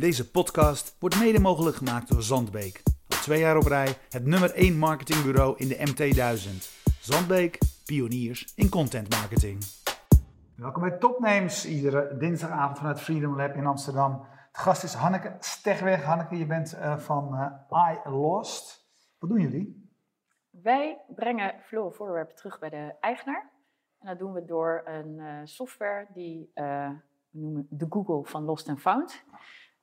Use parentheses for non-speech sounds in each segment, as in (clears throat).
Deze podcast wordt mede mogelijk gemaakt door Zandbeek. Al twee jaar op rij het nummer 1 marketingbureau in de MT1000. Zandbeek, pioniers in content marketing. Welkom bij Topnames, iedere dinsdagavond vanuit Freedom Lab in Amsterdam. De gast is Hanneke Stegweg. Hanneke, je bent uh, van uh, I Lost. Wat doen jullie? Wij brengen verloren voorwerpen terug bij de eigenaar. En dat doen we door een uh, software die we noemen de Google van Lost and Found.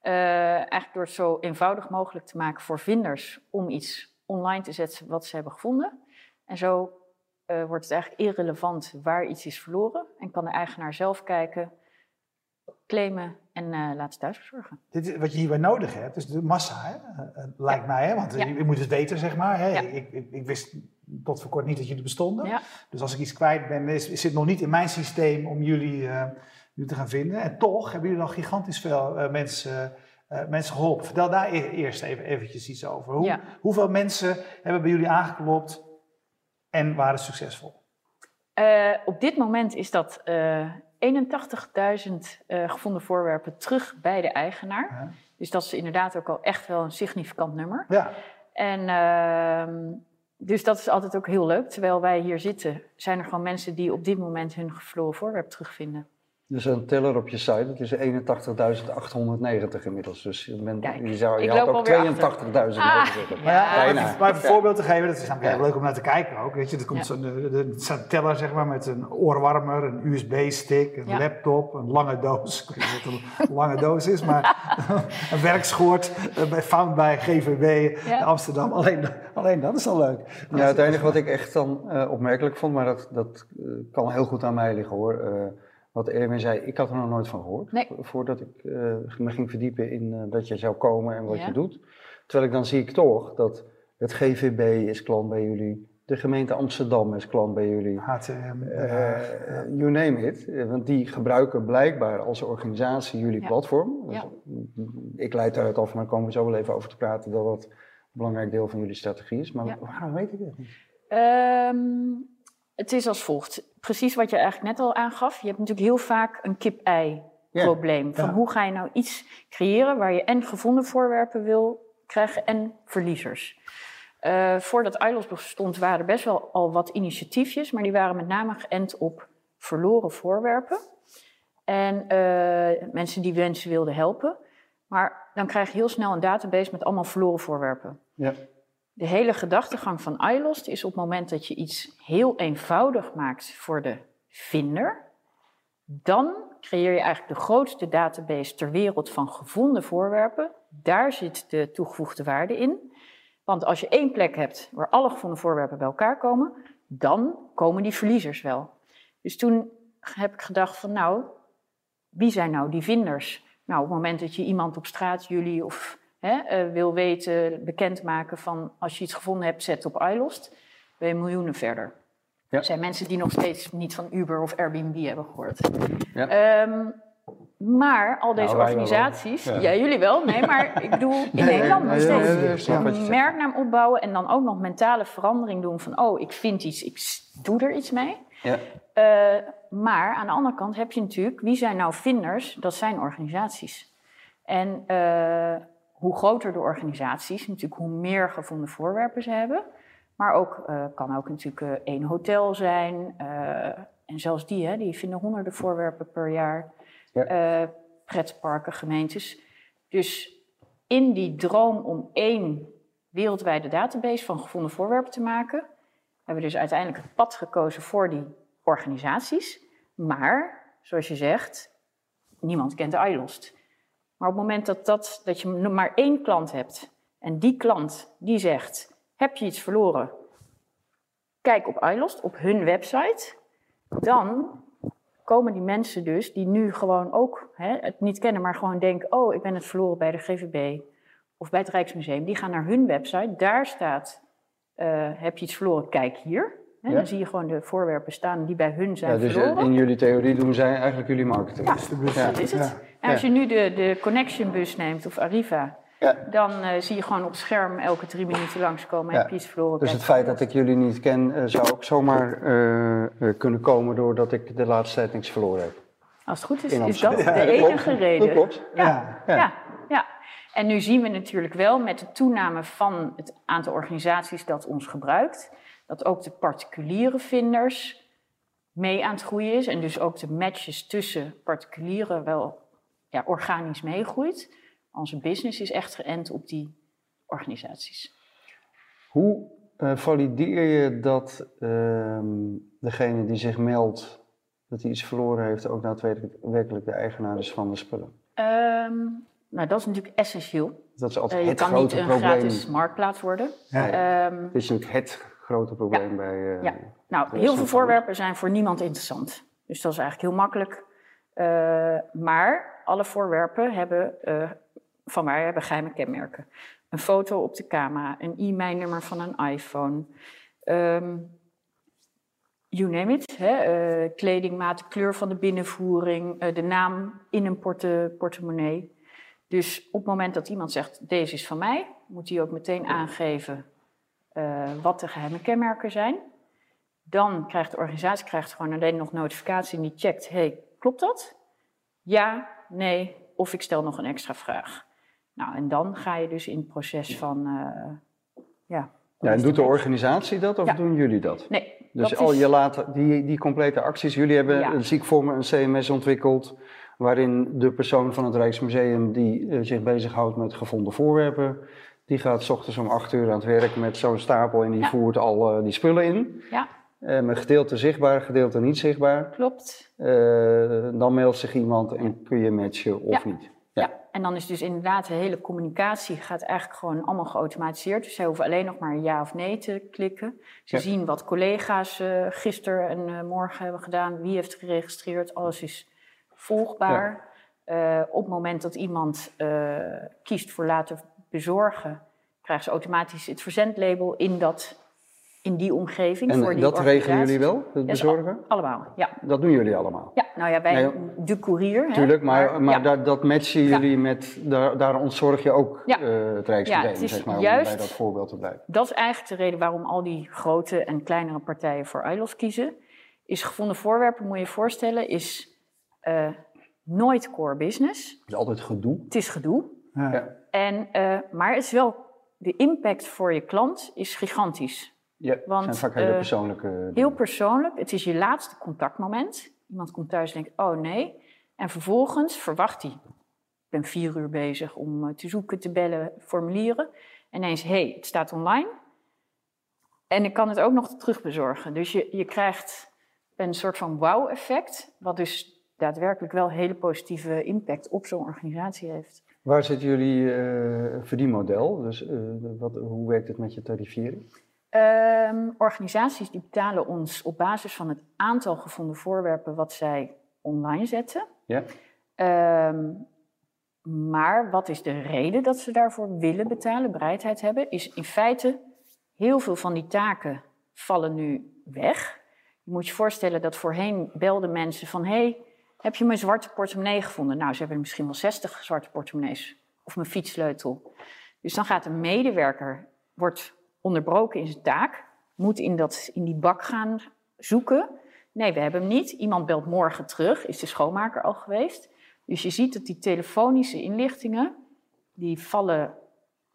Uh, eigenlijk door het zo eenvoudig mogelijk te maken voor vinders om iets online te zetten wat ze hebben gevonden. En zo uh, wordt het eigenlijk irrelevant waar iets is verloren en kan de eigenaar zelf kijken, claimen en uh, laten thuis verzorgen. Dit, wat je hierbij nodig hebt, is de massa, hè? lijkt ja. mij. Hè? Want ja. je, je, moet het weten, zeg maar. Hè? Ja. Ik, ik, ik, wist tot voor kort niet dat jullie bestonden. Dus als ik iets kwijt ben, is, is het nog niet in mijn systeem om jullie te gaan vinden. En toch hebben jullie al gigantisch veel uh, mensen, uh, mensen geholpen. Vertel daar e eerst even eventjes iets over. Hoe, ja. Hoeveel mensen hebben bij jullie aangeklopt en waren succesvol? Uh, op dit moment is dat 81.000 gevonden voorwerpen terug bij de eigenaar. Dus dat is inderdaad ook al echt wel een significant nummer. Ja. En ehm, dus dat is altijd ook heel leuk. Terwijl wij hier zitten, zijn er gewoon mensen die op dit moment hun verloren voorwerp terugvinden. Dus een teller op je site, dat is 81.890 inmiddels. Dus je, bent, Kijk, je, zou, je had ook 82.000 alweer moeten zeggen. Ja. Bijna. Maar even een voorbeeld te geven, dat is namelijk heel leuk om naar te kijken ook. Weet je, er komt zo'n staat een teller zeg maar, met een oorwarmer, een USB-stick, een Ja. laptop, een lange doos. Ik weet niet wat een lange doos is, maar (laughs) een werkschort eh, bij Found bij GVB Ja. Amsterdam. Alleen, alleen dat is al leuk. Ja, het enige wat ik echt dan eh, opmerkelijk vond, maar dat, dat eh, kan heel goed aan mij liggen hoor. Eh, wat Erwin zei, ik had er nog nooit van gehoord. Nee. Voordat ik eh, me ging verdiepen in eh, dat je zou komen en wat Ja. je doet. Terwijl ik dan zie ik toch dat het GVB is klant bij jullie. De gemeente Amsterdam is klant bij jullie. HTM. Eh, you name it. Want die gebruiken blijkbaar als organisatie jullie Ja. platform. Dus, Ja. Ik leid daaruit af, maar daar komen we zo wel even over te praten, dat dat een belangrijk deel van jullie strategie is. Maar Ja. waarom weet ik dat niet? Ehm, het is als volgt. Precies wat je eigenlijk net al aangaf. Je hebt natuurlijk heel vaak een kip-ei Ja. probleem. Van Ja. hoe ga je nou iets creëren waar je en gevonden voorwerpen wil krijgen en verliezers. Eh, voordat ILOS bestond waren er best wel al wat initiatiefjes, maar die waren met name geënt op verloren voorwerpen. En eh, mensen die mensen wilden helpen. Maar dan krijg je heel snel een database met allemaal verloren voorwerpen. Ja. De hele gedachtegang van iLost is op het moment dat je iets heel eenvoudig maakt voor de vinder, dan creëer je eigenlijk de grootste database ter wereld van gevonden voorwerpen. Daar zit de toegevoegde waarde in. Want als je één plek hebt waar alle gevonden voorwerpen bij elkaar komen, dan komen die verliezers wel. Dus toen heb ik gedacht van nou, wie zijn nou die vinders? Nou, op het moment dat je iemand op straat, jullie of hè, eh, wil weten, bekendmaken van als je iets gevonden hebt, zet op iLost, ben je miljoenen verder. Ja. Er zijn mensen die nog steeds niet van Uber of Airbnb hebben gehoord. Ja. Ehm, maar al deze Nou, wel. organisaties, Ja. ja. jullie wel, nee, maar (laughs) ik bedoel in Nee, Nederland nog steeds. een merknaam opbouwen en dan ook nog mentale verandering doen van, oh, ik vind iets, ik doe er iets mee. Ja. Eh, maar aan de andere kant heb je natuurlijk, wie zijn nou vinders? Dat zijn organisaties. En eh, hoe groter de organisaties, natuurlijk hoe meer gevonden voorwerpen ze hebben. Maar ook, eh, kan ook natuurlijk eh, één hotel zijn. eh, en zelfs die, hè, die vinden honderden voorwerpen per jaar. Ja. Pretparken, gemeentes. Dus in die droom om één wereldwijde database van gevonden voorwerpen te maken, hebben we dus uiteindelijk het pad gekozen voor die organisaties. Maar, zoals je zegt, niemand kent de iLost. Maar op het moment dat, dat, dat je maar één klant hebt en die klant die zegt, heb je iets verloren? Kijk op iLost, op hun website. Dan komen die mensen dus, die nu gewoon ook hè, het niet kennen, maar gewoon denken, oh, ik ben het verloren bij de GVB of bij het Rijksmuseum. Die gaan naar hun website, daar staat, eh, heb je iets verloren, kijk hier. Hè, Ja. Dan zie je gewoon de voorwerpen staan die bij hun zijn Ja, dus verloren. in jullie theorie doen zij eigenlijk jullie marketing. distributie. Ja. Dat is het. Ja. En als je nu de, de Connection bus neemt of Arriva, Ja. dan eh, zie je gewoon op scherm elke drie minuten langskomen. Ja. Heb je iets verloren? Dus het feit dat ik jullie niet ken, eh, zou ook zomaar eh, eh, kunnen komen doordat ik de laatste tijd niks verloren heb. Als het goed is, is dat de Ja, dat enige klopt. reden. Dat klopt. Ja. Ja. Ja. ja. En nu zien we natuurlijk wel met de toename van het aantal organisaties dat ons gebruikt, dat ook de particuliere vinders mee aan het groeien is. En dus ook de matches tussen particulieren wel ja, organisch meegroeit. Onze business is echt geënt op die organisaties. Hoe uh, valideer je dat uh, degene die zich meldt dat hij iets verloren heeft, ook daadwerkelijk de eigenaar is van de spullen? Um, nou, dat is natuurlijk essentieel. Dat is altijd uh, het grote probleem. Je kan niet een gratis marktplaats worden. Ja, um, dat is natuurlijk het grote probleem bij... Uh, ja, nou, heel veel voorwerpen zijn voor niemand interessant. Dus dat is eigenlijk heel makkelijk. Uh, maar alle voorwerpen hebben, van mij hebben geheime kenmerken een foto op de camera, een e-mailnummer van een iPhone. Um, you name it. Hè? Kledingmaat, kleur van de binnenvoering, de naam in een porte portemonnee. Dus op het moment dat iemand zegt, deze is van mij, moet hij ook meteen aangeven uh, wat de geheime kenmerken zijn. Dan krijgt de organisatie krijgt gewoon alleen nog notificatie en die checkt, hey, klopt dat? Ja, nee, of ik stel nog een extra vraag. Nou, en dan ga je dus in het proces van, uh, ja. Ja, en doet de organisatie dat of doen jullie dat? Nee. Dus al je laat die, die complete acties, jullie hebben ja. een ziekvormen, een CMS ontwikkeld, waarin de persoon van het Rijksmuseum die uh, zich bezighoudt met gevonden voorwerpen, die gaat s ochtends om acht uur aan het werk met zo'n stapel en die voert al uh, die spullen in. Ja. Uh, met gedeelte zichtbaar, gedeelte niet zichtbaar. Klopt. dan meldt zich iemand en kun je matchen of niet. Ja. en dan is dus inderdaad de hele communicatie gaat eigenlijk gewoon allemaal geautomatiseerd. Dus zij hoeven alleen nog maar ja of nee te klikken. Ze zien wat collega's uh, gisteren en uh, morgen hebben gedaan, wie heeft geregistreerd, alles is volgbaar. Op het moment dat iemand kiest voor laten bezorgen, krijgen ze automatisch het verzendlabel in dat in die omgeving. En voor die dat regelen jullie wel, het bezorgen? allemaal, ja. Dat doen jullie allemaal? Ja, nou ja, wij, nee, de courier. Tuurlijk, maar, maar, maar dat, dat matchen jullie met, daar, daar ontzorg je ook ja. uh, het Rijksmuseum, ja, zeg maar, juist, om bij dat voorbeeld te blijven. Dat is eigenlijk de reden waarom al die grote en kleinere partijen voor ILOS kiezen. Is gevonden voorwerpen, moet je je voorstellen, is uh, nooit core business. Het is altijd gedoe. Het is gedoe. Ja. En, uh, maar het is wel, de impact voor je klant is gigantisch. Ja, Want, zijn vaak hele persoonlijke... Uh, heel persoonlijk. Het is je laatste contactmoment. Iemand komt thuis en denkt, oh nee. En vervolgens verwacht hij. Ik ben vier uur bezig om te zoeken, te bellen, formulieren. En ineens, hé, hey, het staat online. En ik kan het ook nog terugbezorgen. Dus je, je krijgt een soort van wow-effect. Wat dus daadwerkelijk wel hele positieve impact op zo'n organisatie heeft. Waar zit jullie uh, verdienmodel? Dus uh, wat, hoe werkt het met je tarifering? Um, organisaties die betalen ons op basis van het aantal gevonden voorwerpen wat zij online zetten. Ja. Um, maar wat is de reden dat ze daarvoor willen betalen, bereidheid hebben, is in feite heel veel van die taken vallen nu weg. Je moet je voorstellen dat voorheen belden mensen van hé, hey, heb je mijn zwarte portemonnee gevonden? Nou, ze hebben misschien wel 60 zwarte portemonnees of mijn fietssleutel. Dus dan gaat een medewerker, wordt onderbroken in zijn taak, moet in, dat, in die bak gaan zoeken. Nee, we hebben hem niet. Iemand belt morgen terug, is de schoonmaker al geweest. Dus je ziet dat die telefonische inlichtingen, die vallen,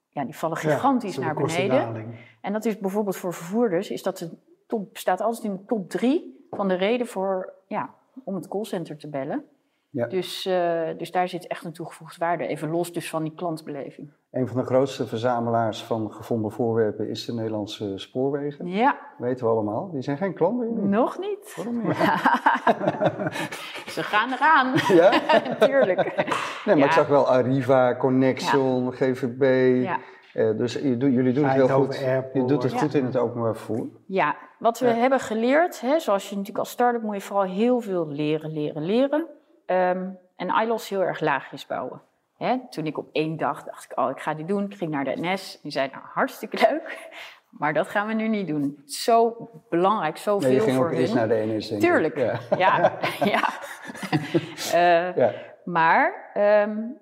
ja, die vallen gigantisch naar beneden. En dat is bijvoorbeeld voor vervoerders, is dat de top, staat altijd in de top drie van de reden voor, ja, om het callcenter te bellen. Ja. Dus, uh, dus daar zit echt een toegevoegde waarde, even los dus van die klantbeleving. Een van de grootste verzamelaars van gevonden voorwerpen is de Nederlandse spoorwegen. Ja. Weten we allemaal. Die zijn geen klant meer. Nog niet. Waarom niet? (laughs) Ze gaan eraan. Ja? (laughs) Tuurlijk. Nee, maar ja. ik zag wel Arriva, Connection. GVB. Ja. Uh, dus jullie doen het heel goed. Airport. Je doet het goed in het openbaar vervoer. Ja, wat we hebben geleerd, hè, zoals je natuurlijk als start-up moet je vooral heel veel leren, leren, leren. Um, en ILOS heel erg laagjes bouwen. Hè, toen ik op één dag dacht ik, oh, ik ga dit doen. Ik ging naar de NS. Die zei, nou, hartstikke leuk. (laughs) Maar dat gaan we nu niet doen. Is zo belangrijk, zoveel nee, je ging voor ook eerst naar de NS, Tuurlijk, ja. Ja, (laughs) ja. uh, (laughs) ja. Maar um,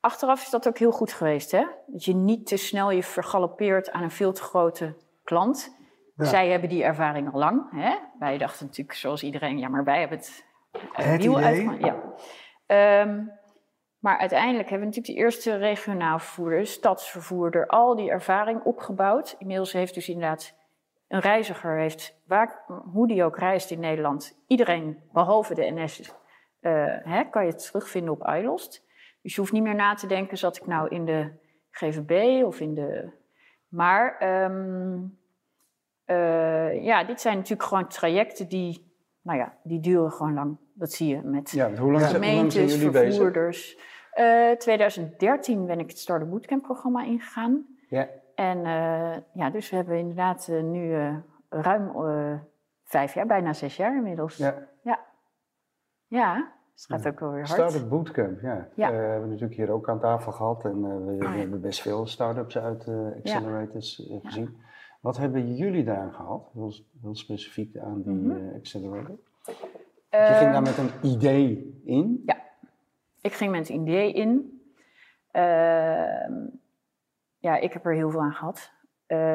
achteraf is dat ook heel goed geweest. Hè? Dat je niet te snel je vergalopeert aan een veel te grote klant. Ja. Zij hebben die ervaring al lang. Hè? Wij dachten natuurlijk, zoals iedereen, ja, maar wij hebben het het wiel uit. Ja. Um, Maar uiteindelijk hebben we natuurlijk de eerste regionaal vervoerder, stadsvervoerder, al die ervaring opgebouwd. Inmiddels heeft dus inderdaad een reiziger, heeft, waar, hoe die ook reist in Nederland, iedereen behalve de NS, uh, hè, kan je het terugvinden op iLost. Dus je hoeft niet meer na te denken, zat ik nou in de GVB of in de... Maar um, uh, ja, dit zijn natuurlijk gewoon trajecten die, nou ja, die duren gewoon lang. Dat zie je met ja, hoe lang, gemeentes, zijn jullie vervoerders. Uh, 2013 ben ik het Starter Bootcamp programma ingegaan. Ja. En uh, ja, dus we hebben inderdaad nu ruim vijf jaar, bijna zes jaar inmiddels. Ja. Ja, ja dus het gaat ook wel weer hard. Startup Bootcamp, ja. Ja. we hebben natuurlijk hier ook aan tafel gehad en we, we Oh, ja. hebben best veel start-ups uit accelerators gezien. Wat hebben jullie daar gehad? Heel, heel specifiek aan die Mhm. accelerator. Je ging daar met een idee in? Ja, ik ging met een idee in. Uh, ja, ik heb er heel veel aan gehad.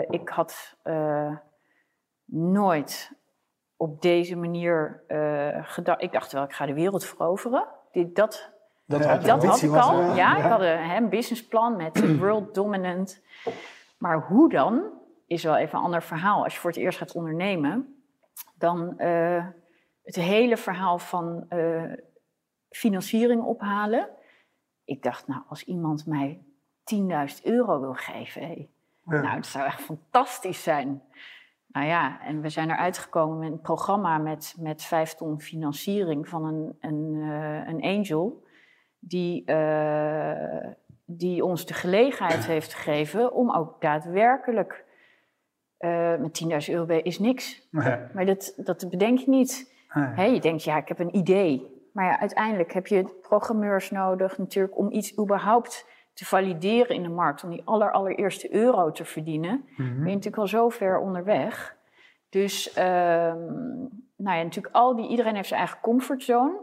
Ik had nooit op deze manier gedacht. Ik dacht wel, ik ga de wereld veroveren. Dit, dat dat, had ik al. Was, ja, ik had een, een businessplan met (clears throat) world dominant. Maar hoe dan? is wel even een ander verhaal. Als je voor het eerst gaat ondernemen, dan uh, het hele verhaal van uh, financiering ophalen. Ik dacht, nou, als iemand mij 10.000 euro wil geven, hey, ja. nou, dat zou echt fantastisch zijn. Nou ja, en we zijn eruit gekomen met een programma met, met vijf ton financiering van een, een, uh, een angel, die, die ons de gelegenheid (clears throat) heeft gegeven om ook daadwerkelijk uh, met 10.000 euro is niks. Nee. Maar dat, dat bedenk je niet. Nee. Je denkt, ja, ik heb een idee. Maar ja, uiteindelijk heb je programmeurs nodig natuurlijk om iets überhaupt te valideren in de markt. Om die aller, allereerste euro te verdienen. Mhm. Ben je natuurlijk al zo ver onderweg. Dus, um, nou ja, natuurlijk al die, iedereen heeft zijn eigen comfortzone.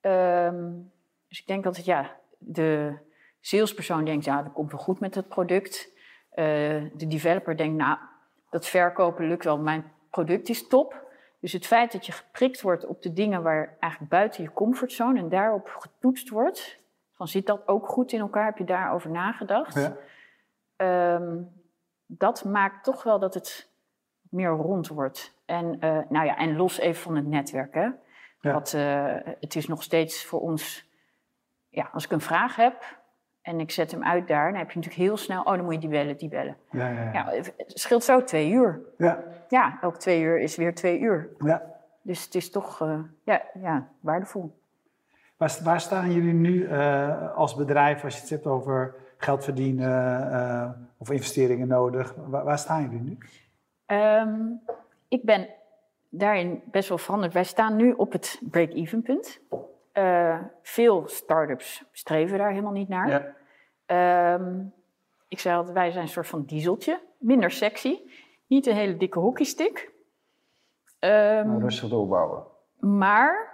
Um, dus ik denk dat ja, de salespersoon denkt, ja, dat komt wel goed met het product. Uh, de developer denkt, nou, dat verkopen lukt wel, mijn product is top. Dus het feit dat je geprikt wordt op de dingen waar eigenlijk buiten je comfortzone en daarop getoetst wordt, van zit dat ook goed in elkaar, heb je daarover nagedacht? Ja. Um, dat maakt toch wel dat het meer rond wordt. En, uh, nou ja, en los even van het netwerk. Hè? Ja. Want, uh, het is nog steeds voor ons, ja, als ik een vraag heb, en ik zet hem uit daar, dan heb je natuurlijk heel snel, oh, dan moet je die bellen, die bellen. Ja, ja, ja. ja het scheelt zo twee uur. Ja. Ja, elke twee uur is weer twee uur. ja. Dus het is toch, uh, ja, ja, waardevol. Waar, waar, staan jullie nu uh, als bedrijf, als je het hebt over geld verdienen uh, of investeringen nodig, waar, waar staan jullie nu? Um, ik ben daarin best wel veranderd. Wij staan nu op het break-even punt. Uh, veel start-ups streven daar helemaal niet naar. Ja. Um, ik zei altijd, wij zijn een soort van dieseltje. Minder sexy. Niet een hele dikke hockeystick. Um, nou, rustig doorbouwen. Maar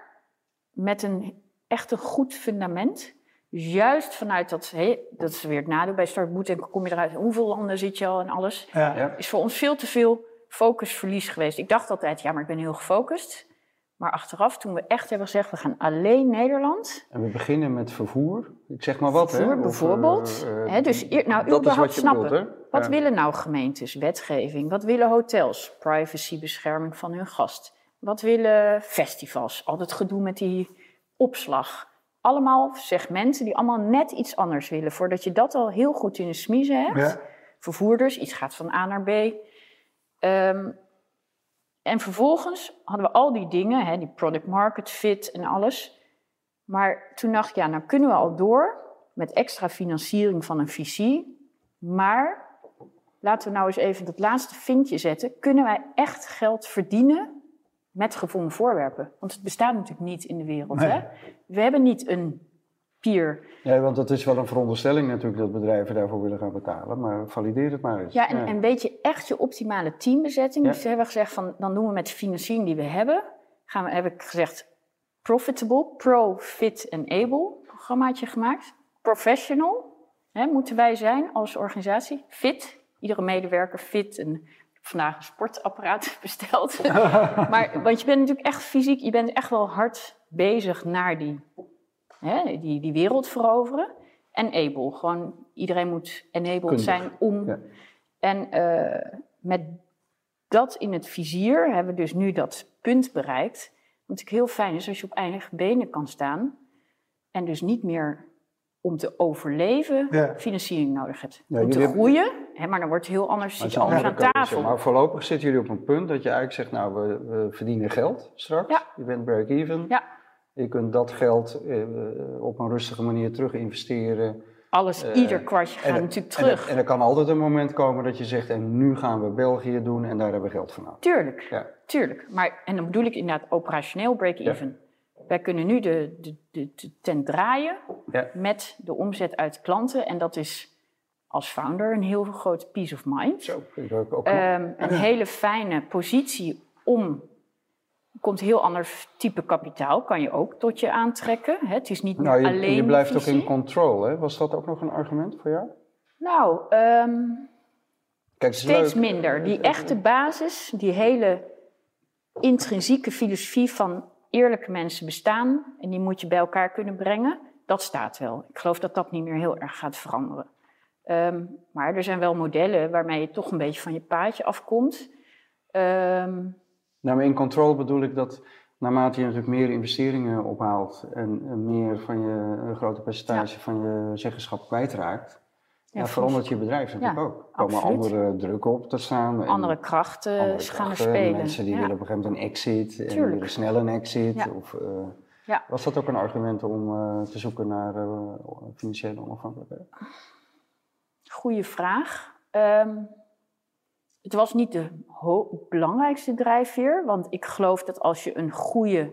met een echt een goed fundament. Dus juist vanuit dat, hey, dat is weer het nadeel bij Start Boot, en kom je eruit, hoeveel landen zit je al en alles. Ja. Ja. Is voor ons veel te veel focusverlies geweest. Ik dacht altijd, ja, maar ik ben heel gefocust. Maar achteraf, toen we echt hebben gezegd, we gaan alleen Nederland. En we beginnen met vervoer. Ik zeg maar wat, vervoer, hè? bijvoorbeeld. uh, hè, dus eer, nou, dat is wat je snappen. bedoelt, hè? Wat Ja. willen nou gemeentes? Wetgeving. Wat willen hotels? Privacybescherming van hun gast. Wat willen festivals? Al dat gedoe met die opslag. Allemaal segmenten die allemaal net iets anders willen. Voordat je dat al heel goed in de smiezen hebt. Ja. Vervoerders, iets gaat van A naar B. Ehm, en vervolgens hadden we al die dingen, hè, die product market fit en alles. Maar toen dacht ik, ja, nou kunnen we al door met extra financiering van een VC. Maar laten we nou eens even dat laatste vinkje zetten. Kunnen wij echt geld verdienen met gevonden voorwerpen? Want het bestaat natuurlijk niet in de wereld. Nee. Hè? We hebben niet een peer. Ja, want dat is wel een veronderstelling natuurlijk dat bedrijven daarvoor willen gaan betalen. Maar valideer het maar eens. Ja, en, en weet je echt je optimale teambezetting? Ja. Dus hebben we gezegd van, dan doen we met de financiering die we hebben, gaan we, heb ik gezegd, profitable, pro, fit en able programmaatje gemaakt. Professional, hè, moeten wij zijn als organisatie. Fit, iedere medewerker fit en vandaag een sportapparaat (laughs) besteld. (laughs) maar, want je bent natuurlijk echt fysiek, je bent echt wel hard bezig naar die hè, die, die wereld veroveren. En able, gewoon iedereen moet enabled zijn om. Ja. En uh, met dat in het vizier hebben we dus nu dat punt bereikt. Wat natuurlijk heel fijn is als je op eigen benen kan staan. En dus niet meer om te overleven financiering nodig hebt. om te groeien, hè, maar dan wordt het heel anders, zit je anders aan tafel. Maar voorlopig zitten jullie op een punt dat je eigenlijk zegt, nou, we, we verdienen geld straks. Ja. Je bent break-even. Ja. Je kunt dat geld eh, op een rustige manier terug investeren alles, uh, ieder kwartje gaat natuurlijk terug. En, er kan altijd een moment komen dat je zegt, en nu gaan we België doen en daar hebben we geld van nodig. Tuurlijk, ja. tuurlijk. Maar, en dan bedoel ik inderdaad operationeel break-even. Wij kunnen nu de, de, de, de tent draaien met de omzet uit klanten. En dat is als founder een heel groot peace of mind. Zo, ik ook um, een (clears throat) hele fijne positie om komt heel ander type kapitaal, kan je ook tot je aantrekken. Het is niet nou, je, alleen. Je blijft ook in control, hè? Was dat ook nog een argument voor jou? Nou, um, Kijk, steeds minder. Die echte basis, die hele intrinsieke filosofie van eerlijke mensen bestaan en die moet je bij elkaar kunnen brengen, dat staat wel. Ik geloof dat dat niet meer heel erg gaat veranderen. Um, maar er zijn wel modellen waarmee je toch een beetje van je paadje afkomt. Um, nou, maar in control bedoel ik dat naarmate je natuurlijk meer investeringen ophaalt en, meer van je, een groter percentage van je zeggenschap kwijtraakt, ja, verandert je bedrijf natuurlijk ook. Er komen andere druk op te staan. Andere krachten andere gaan spelen. Mensen die willen op een gegeven moment een exit en willen snel een exit. Of, uh, Was dat ook een argument om uh, te zoeken naar uh, financiële onafhankelijkheid? Goeie vraag. Um, het was niet de belangrijkste drijfveer, want ik geloof dat als je een goede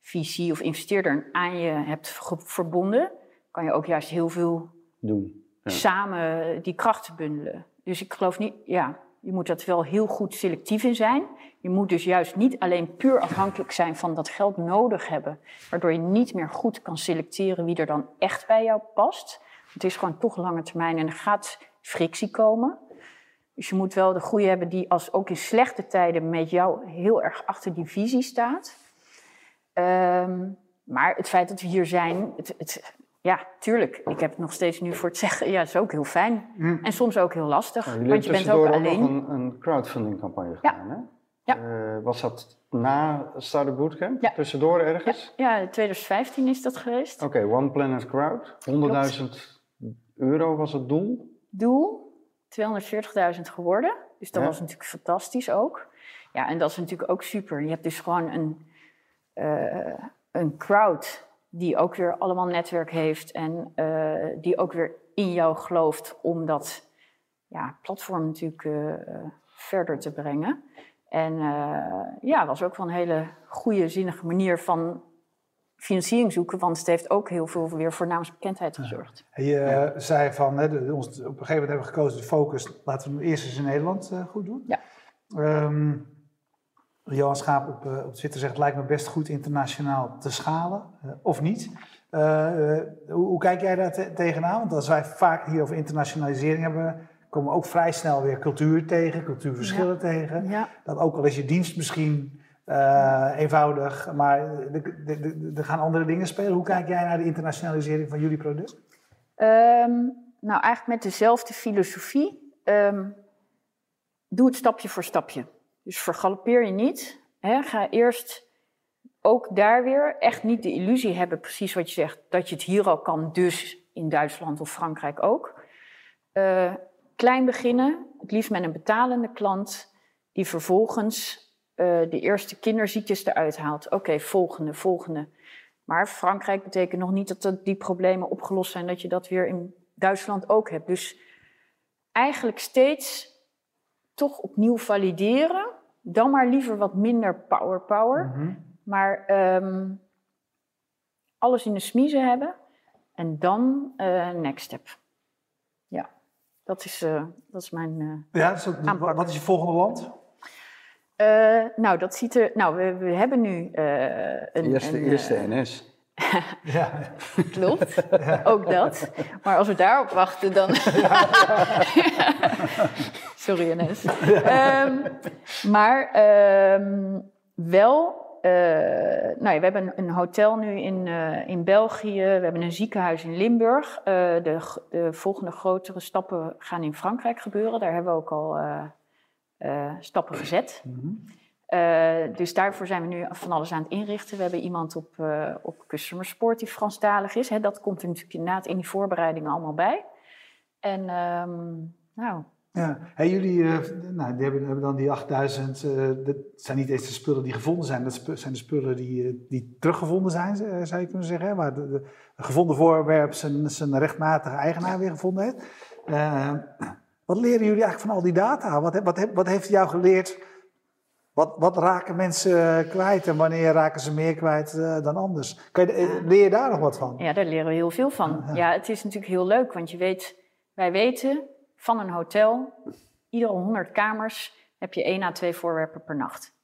visie of investeerder aan je hebt verbonden, kan je ook juist heel veel doen. Samen die krachten bundelen. Dus ik geloof niet, ja, je moet dat wel heel goed selectief in zijn. Je moet dus juist niet alleen puur afhankelijk zijn van dat geld nodig hebben, waardoor je niet meer goed kan selecteren wie er dan echt bij jou past. Het is gewoon toch lange termijn en er gaat frictie komen. Dus je moet wel de goede hebben die als ook in slechte tijden met jou heel erg achter die visie staat. Ehm, maar het feit dat we hier zijn, het, het, ja, tuurlijk. Ik heb het nog steeds nu voor het zeggen. Ja, is ook heel fijn. Hm. En soms ook heel lastig. Nou, want je bent ook alleen. nog een, een crowdfunding campagne gedaan, hè? Ja. Uh, was dat na Startup Bootcamp? Ja. Tussendoor ergens? Ja, ja 2015 is dat geweest. Oké, One Planet Crowd. 100.000 euro was het doel. Doel. 240.000 geworden. Dus dat was natuurlijk fantastisch ook. Ja, en dat is natuurlijk ook super. Je hebt dus gewoon een, uh, een crowd die ook weer allemaal netwerk heeft en uh, die ook weer in jou gelooft om dat ja, platform natuurlijk uh, verder te brengen. En ja, dat was ook wel een hele goede, zinnige manier van financiering zoeken, want het heeft ook heel veel weer voor naamsbekendheid gezorgd. je eh, zei van, hè, ons, op een gegeven moment hebben we gekozen de focus, laten we hem eerst eens in Nederland uh, goed doen. Ja. Um, Johan Schaap op, uh, op Twitter zegt, lijkt me best goed internationaal te schalen, of niet. Hoe, hoe, kijk jij daar te tegenaan? Want als wij vaak hier over internationalisering hebben, komen we ook vrij snel weer cultuur tegen, cultuurverschillen tegen. Ja. Dat ook al is je dienst misschien uh, eenvoudig, maar er gaan andere dingen spelen. Hoe kijk jij naar de internationalisering van jullie product? Um, nou, eigenlijk met dezelfde filosofie. Um, doe het stapje voor stapje. Dus vergalopeer je niet. Hè. Ga eerst ook daar weer echt niet de illusie hebben, precies wat je zegt, dat je het hier al kan, dus in Duitsland of Frankrijk ook. Uh, klein beginnen, het liefst met een betalende klant, die vervolgens uh, de eerste kinderziektes eruit haalt. Oké, volgende, volgende. Maar Frankrijk betekent nog niet dat die problemen opgelost zijn, dat je dat weer in Duitsland ook hebt. Dus eigenlijk steeds toch opnieuw valideren. Dan maar liever wat minder power power. Mhm. Maar um, alles in de smiezen hebben. En dan uh, next step. Ja, dat is, uh, dat is mijn uh, Ja, dus wat is je volgende land? Uh, nou, dat ziet er. Nou, we, we hebben nu uh, een. Eerste, een, eerste uh, NS. (laughs) ja, klopt. (laughs) Ja. Ook dat. Maar als we daarop wachten, dan. (laughs) Sorry, NS. Um, maar um, wel nou ja, we hebben een, hotel nu in, in België, we hebben een ziekenhuis in Limburg. de, de, volgende grotere stappen gaan in Frankrijk gebeuren. Daar hebben we ook al stappen gezet. Mm dus daarvoor zijn we nu van alles aan het inrichten. We hebben iemand op, uh, op Customer Support die Franstalig is. Hè. Dat komt er natuurlijk inderdaad in die voorbereidingen allemaal bij. En um, nou, ja, hey, jullie uh, nou, die hebben, hebben, dan die 8000, uh, dat zijn niet eens de spullen die gevonden zijn, dat zijn de spullen die, uh, die teruggevonden zijn, zou je kunnen zeggen. Hè? Waar de, de, gevonden voorwerp zijn, zijn rechtmatige eigenaar weer gevonden heeft. wat leren jullie eigenlijk van al die data? Wat, wat, wat heeft jou geleerd? Wat, wat raken mensen kwijt en wanneer raken ze meer kwijt dan anders? Kan je, leer je daar nog wat van? Ja, daar leren we heel veel van. Ja, het is natuurlijk heel leuk, want je weet, wij weten van een hotel, iedere 100 kamers heb je één à twee voorwerpen per nacht.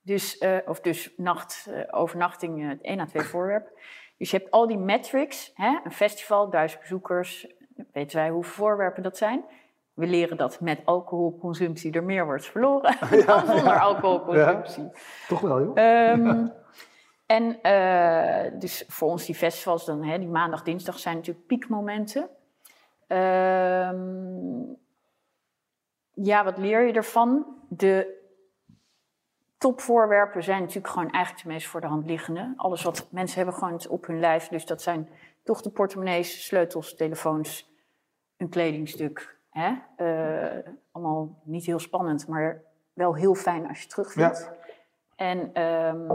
Dus, uh, of dus nacht, uh, overnachting, uh, één à twee voorwerpen. Dus je hebt al die metrics, hè? een festival, duizend bezoekers, weten wij hoeveel voorwerpen dat zijn. We leren dat met alcoholconsumptie er meer wordt verloren (laughs) ja, dan zonder alcoholconsumptie. Ja, toch wel, joh. Um, (laughs) en dus voor ons die festivals, dan, hè, die maandag, dinsdag zijn natuurlijk piekmomenten. Um, ja, wat leer je ervan? De topvoorwerpen zijn natuurlijk gewoon eigenlijk de meest voor de hand liggende. Alles wat mensen hebben gewoon op hun lijf. Dus dat zijn toch de portemonnees, sleutels, telefoons, een kledingstuk. Hè? Uh, allemaal niet heel spannend, maar wel heel fijn als je terugvindt. Ja. En um,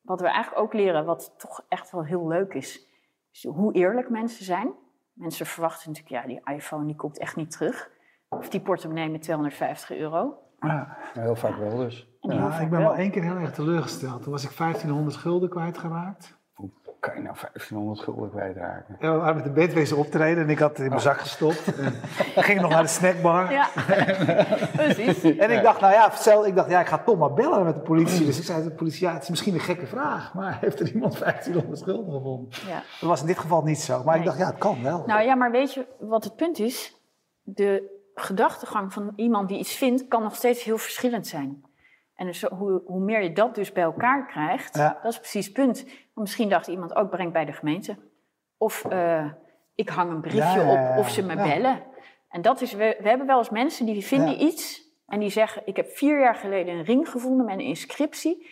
wat we eigenlijk ook leren, wat toch echt wel heel leuk is, is hoe eerlijk mensen zijn. Mensen verwachten natuurlijk, ja, die iPhone die komt echt niet terug. Of die portemonnee met 250 euro. Ja, heel vaak wel dus. Ja, ik ben wel één keer heel erg teleurgesteld. Toen was ik 1500 gulden kwijtgeraakt kan je nou 1500 gulden kwijtraken? Ja, we waren met de bedwezen optreden en ik had het in mijn oh. zak gestopt. En ging nog naar de snackbar. Ja, (laughs) precies. En ik dacht, nou ja, stel, ik dacht, ja, ik ga toch maar bellen met de politie. Dus ik zei tegen de politie, ja, het is misschien een gekke vraag, maar heeft er iemand 1500 gulden gevonden? Ja. Dat was in dit geval niet zo, maar ik dacht, ja, het kan wel. Nou ja, maar weet je wat het punt is? De gedachtegang van iemand die iets vindt, kan nog steeds heel verschillend zijn. En dus hoe, hoe, meer je dat dus bij elkaar krijgt, dat is precies het punt. misschien dacht iemand ook, breng bij de gemeente. Of uh, ik hang een briefje op, of ze me bellen. En dat is, we, we hebben wel eens mensen die vinden iets en die zeggen, ik heb vier jaar geleden een ring gevonden met een inscriptie.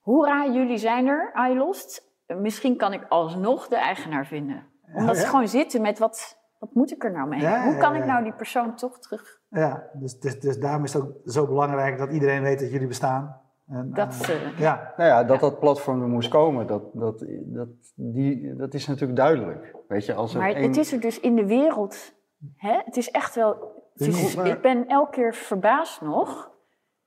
Hoera, jullie zijn er, I lost. Misschien kan ik alsnog de eigenaar vinden. Omdat ze gewoon zitten met wat, wat moet ik er nou mee? Hoe kan ik nou die persoon toch terug ja, dus, dus, dus daarom is het ook zo belangrijk dat iedereen weet dat jullie bestaan. En, dat, uh, ja. Nou ja, dat dat platform er moest komen, dat, dat, dat, die, dat is natuurlijk duidelijk. Weet je, als maar het is er dus in de wereld. Hè? Het is echt wel. Het is, ik ben elke keer verbaasd nog.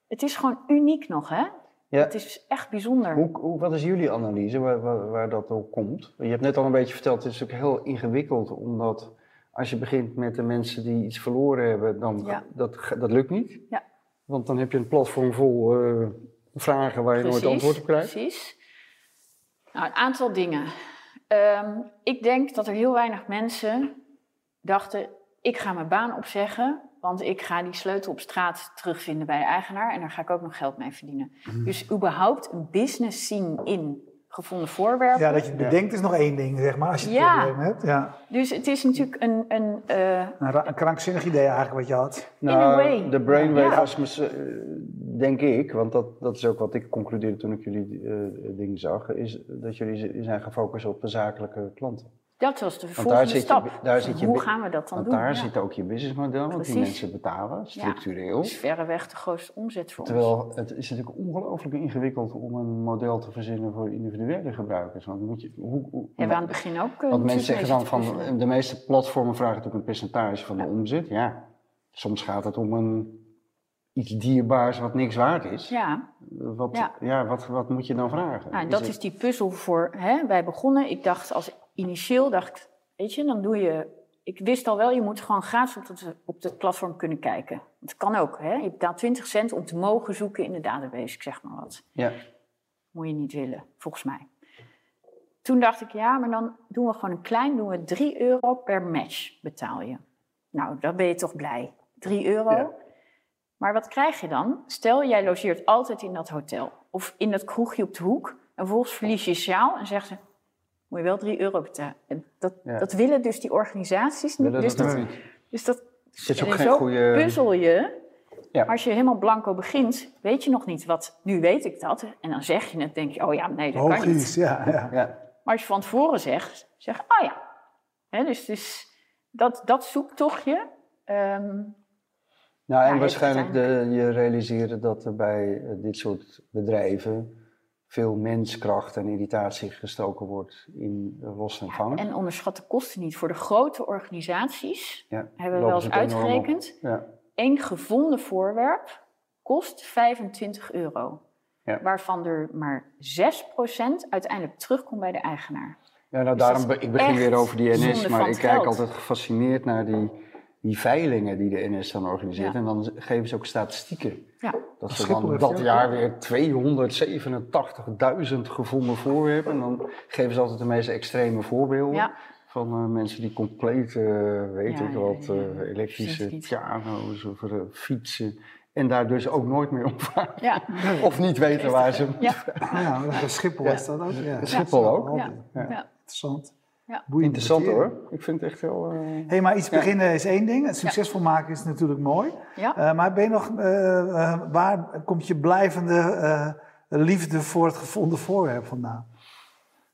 Het is gewoon uniek nog, hè? Ja. Het is echt bijzonder. Hoe, hoe, wat is jullie analyse waar, waar, waar dat ook komt? Je hebt net al een beetje verteld, het is ook heel ingewikkeld omdat als je begint met de mensen die iets verloren hebben, dan dat, dat lukt niet. Ja. Want dan heb je een platform vol uh, vragen waar je nooit antwoord op krijgt. Precies. Nou, een aantal dingen. Um, ik denk dat er heel weinig mensen dachten: ik ga mijn baan opzeggen, want ik ga die sleutel op straat terugvinden bij de eigenaar en daar ga ik ook nog geld mee verdienen. Mhm. Dus überhaupt een business zien in gevonden voorwerpen. Ja, dat je het bedenkt is nog één ding, zeg maar, als je het ja. probleem hebt. Ja. Dus het is natuurlijk een... Een, uh, een, krankzinnig idee eigenlijk wat je had. Nou, de brainwave was, uh, denk ik, want dat, dat is ook wat ik concludeerde toen ik jullie uh, dingen zag, is dat jullie zijn gefocust op de zakelijke klanten. Dat was de volgende stap. daar zit je, Hoe gaan we dat dan want doen? daar zit ook je businessmodel, want die mensen betalen, structureel. Ja, dat is verreweg de grootste omzet voor Terwijl ons. het is natuurlijk ongelooflijk ingewikkeld om een model te verzinnen voor individuele gebruikers. Want moet je, hoe, hoe, ja, we aan het begin ook. Want mensen zeggen dan van, de meeste platformen vragen natuurlijk een percentage van de omzet. Ja, soms gaat het om een iets dierbaars wat niks waard is. Ja. Wat, ja. ja wat, wat moet je dan vragen? Nou, dat is, die puzzel voor, hè, wij begonnen, ik dacht als initieel dacht ik, weet je, dan doe je. Ik wist al wel, je moet gewoon gratis op het, op het platform kunnen kijken. Het kan ook, hè? Je betaalt 20 cent om te mogen zoeken in de database, ik zeg maar wat. Ja. Moet je niet willen, volgens mij. Toen dacht ik, ja, maar dan doen we gewoon een klein, doen we 3 euro per match betaal je. Nou, dan ben je toch blij. 3 euro. Ja. Maar wat krijg je dan? Stel, jij logeert altijd in dat hotel of in dat kroegje op de hoek. En vervolgens verlies je sjaal en zegt ze, moet je wel 3 euro betalen. En dat, dat willen dus die organisaties niet. Dus dat, dus dat, is ook geen goede... puzzel je. Ja. Als je helemaal blanco begint, weet je nog niet wat, nu weet ik dat. En dan zeg je het, denk je, oh ja, nee, dat kan niet. Ja, ja. Maar als je van tevoren zegt, zeg, oh ja. dus, dus dat, dat zoektochtje... Um, nou, en waarschijnlijk de, je realiseren dat er bij eh, dit soort bedrijven veel menskracht en irritatie gestoken wordt in los en vang. en onderschat de kosten niet. Voor de grote organisaties ja, hebben we wel eens uitgerekend. Ja. Eén gevonden voorwerp kost 25 euro. Ja. Waarvan er maar 6% uiteindelijk terugkomt bij de eigenaar. Ja, nou dus daarom, ik begin weer over die NS, maar ik kijk altijd gefascineerd naar die die veilingen die de NS dan organiseert. En dan geven ze ook statistieken. Ja. Dat ze dan dat jaar weer 287.000 gevonden voorwerpen. En dan geven ze altijd de meest extreme voorbeelden. Van uh, mensen die compleet, uh, weet ik wat, uh, elektrische piano's of fietsen. En daar dus ook nooit meer om Ja. (laughs) of niet weten waar ze Ja, ja Schiphol is dat ook. Ja. Schiphol ook. Ja. Interessant. Ja. Interessant hoor. Ik vind het echt heel. Uh... hey, maar iets beginnen is één ding. Het succesvol maken is natuurlijk mooi. Ja. Uh, maar ben je nog, uh, waar komt je blijvende liefde voor het gevonden voorwerp vandaan?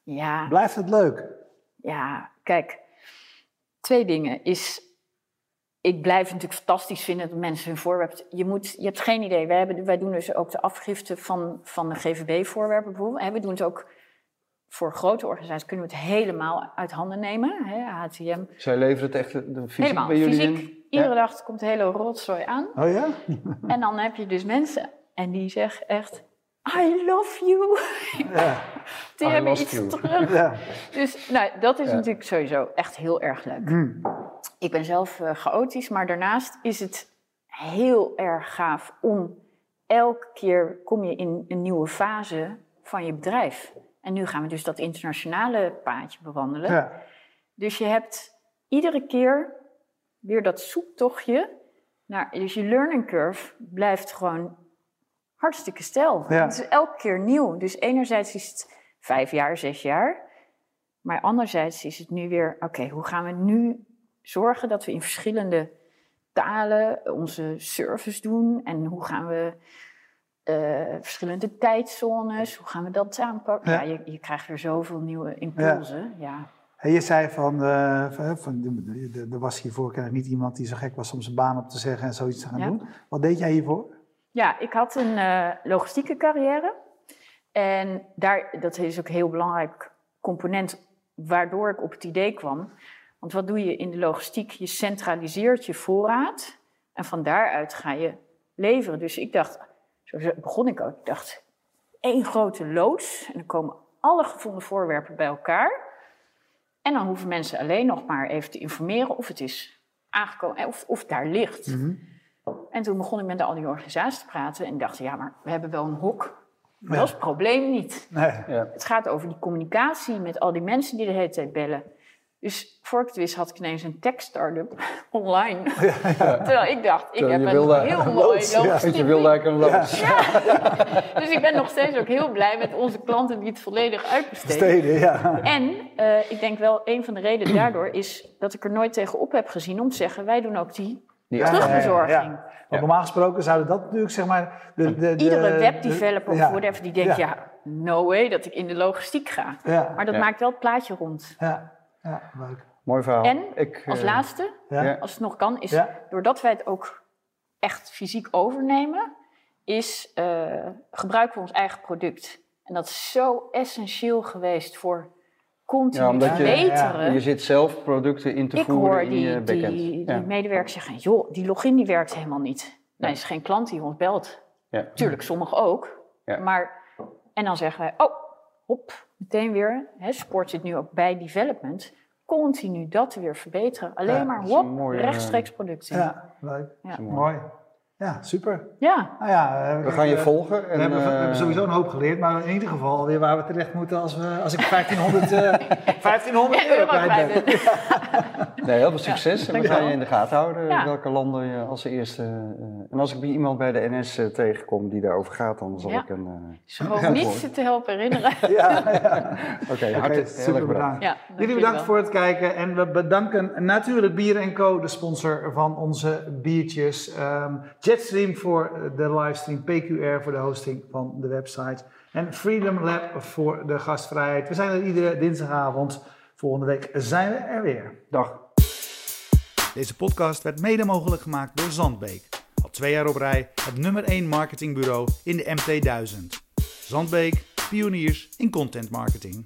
Ja. Blijft het leuk? Ja, kijk. Twee dingen. Is, ik blijf het natuurlijk fantastisch vinden dat mensen hun voorwerp. Je, moet, je hebt geen idee. Wij, hebben, wij doen dus ook de afgifte van, van de GVB-voorwerpen bijvoorbeeld. We doen het ook voor grote organisaties kunnen we het helemaal uit handen nemen. Hè, HTM. Zij leveren het echt de fysiek helemaal, bij jullie fysiek, in? Iedere dag komt de hele rotzooi aan. Oh ja? en dan heb je dus mensen en die zeggen echt... I love you. Ja. (laughs) die I hebben iets you. terug. Ja. Dus nou, dat is natuurlijk sowieso echt heel erg leuk. Hmm. Ik ben zelf uh, chaotisch, maar daarnaast is het heel erg gaaf om elke keer kom je in een nieuwe fase van je bedrijf. En nu gaan we dus dat internationale paadje bewandelen. Ja. Dus je hebt iedere keer weer dat zoektochtje. Naar, dus je learning curve blijft gewoon hartstikke stijl. Het is elke keer nieuw. Dus enerzijds is het vijf jaar, zes jaar. Maar anderzijds is het nu weer, oké, hoe gaan we nu zorgen dat we in verschillende talen onze service doen? En hoe gaan we uh, verschillende tijdzones, hoe gaan we dat aanpakken? Ja, je, je, krijgt weer zoveel nieuwe impulsen. Ja. ja. je zei van, uh, van er was hiervoor kennelijk niet iemand die zo gek was om zijn baan op te zeggen en zoiets te gaan doen. Wat deed jij hiervoor? Ja, ik had een uh, logistieke carrière. En daar, dat is ook een heel belangrijk component waardoor ik op het idee kwam. Want wat doe je in de logistiek? Je centraliseert je voorraad en van daaruit ga je leveren. Dus ik dacht, zo begon ik ook. Ik dacht, één grote loods en dan komen alle gevonden voorwerpen bij elkaar. En dan hoeven mensen alleen nog maar even te informeren of het is aangekomen of, of daar ligt. Mhm. En toen begon ik met al die organisaties te praten en dacht, ja, maar we hebben wel een hok. Maar dat is het probleem niet. Nee. Ja. Het gaat over die communicatie met al die mensen die de hele tijd bellen. Dus voor ik het wist had ik ineens een tech-startup (laughs) online. Terwijl ik dacht, ik heb een heel mooi logistiek. je wilde eigenlijk een loods. (laughs) dus ik ben nog steeds ook heel blij met onze klanten die het volledig uitbesteden. ja. En uh, ik denk wel, een van de redenen daardoor is dat ik er nooit tegenop heb gezien om te zeggen, wij doen ook die ja, terugbezorging. Want normaal gesproken zouden dat natuurlijk, zeg maar... De, de, de Iedere webdeveloper of whatever die denkt, ja. no way dat ik in de logistiek ga. Maar dat maakt wel het plaatje rond. Ja. Ja, leuk. Mooi verhaal. En ik, als uh, laatste, ja. als het nog kan, is doordat wij het ook echt fysiek overnemen, is uh, gebruiken we ons eigen product. En dat is zo essentieel geweest voor continu ja, omdat je, Je zit zelf producten in te ik voeren hoor die, in je backend. Die, die medewerkers zeggen, joh, die login die werkt helemaal niet. Nee, is geen klant die ons belt. Ja. Tuurlijk, sommigen ook. Maar, en dan zeggen wij, oh, hop, meteen weer, hè, sport zit nu ook bij development, continu dat weer verbeteren. Alleen maar hop, rechtstreeks productie. Ja, leuk. Ja. Mooi. Ja, super. Ja. Nou ja eh, we gaan je volgen. En, we, hebben, we, hebben, eh, sowieso een hoop geleerd, maar in ieder geval weer waar we terecht moeten als, we, als ik 1500, uh, 1500 euro kwijt ben. (laughs) Nee, heel veel succes. En we gaan je in de gaten houden welke landen je als eerste... Uh, en als ik iemand bij de NS uh, tegenkom die daarover gaat, dan zal ik een... Uh, Ze hoeven niet te helpen herinneren. (laughs) ja, ja. Oké, okay, hartelijk super bedankt. Ja, jullie bedankt voor het kijken en we bedanken natuurlijk Bier Co, de sponsor van onze biertjes. Um, Jetstream voor de livestream, PQR voor de hosting van de website en Freedom Lab voor de gastvrijheid. We zijn er iedere dinsdagavond. Volgende week zijn we er weer. Dag. Deze podcast werd mede mogelijk gemaakt door Zandbeek. Al twee jaar op rij het nummer 1 marketingbureau in de MT1000. Zandbeek, pioniers in content marketing.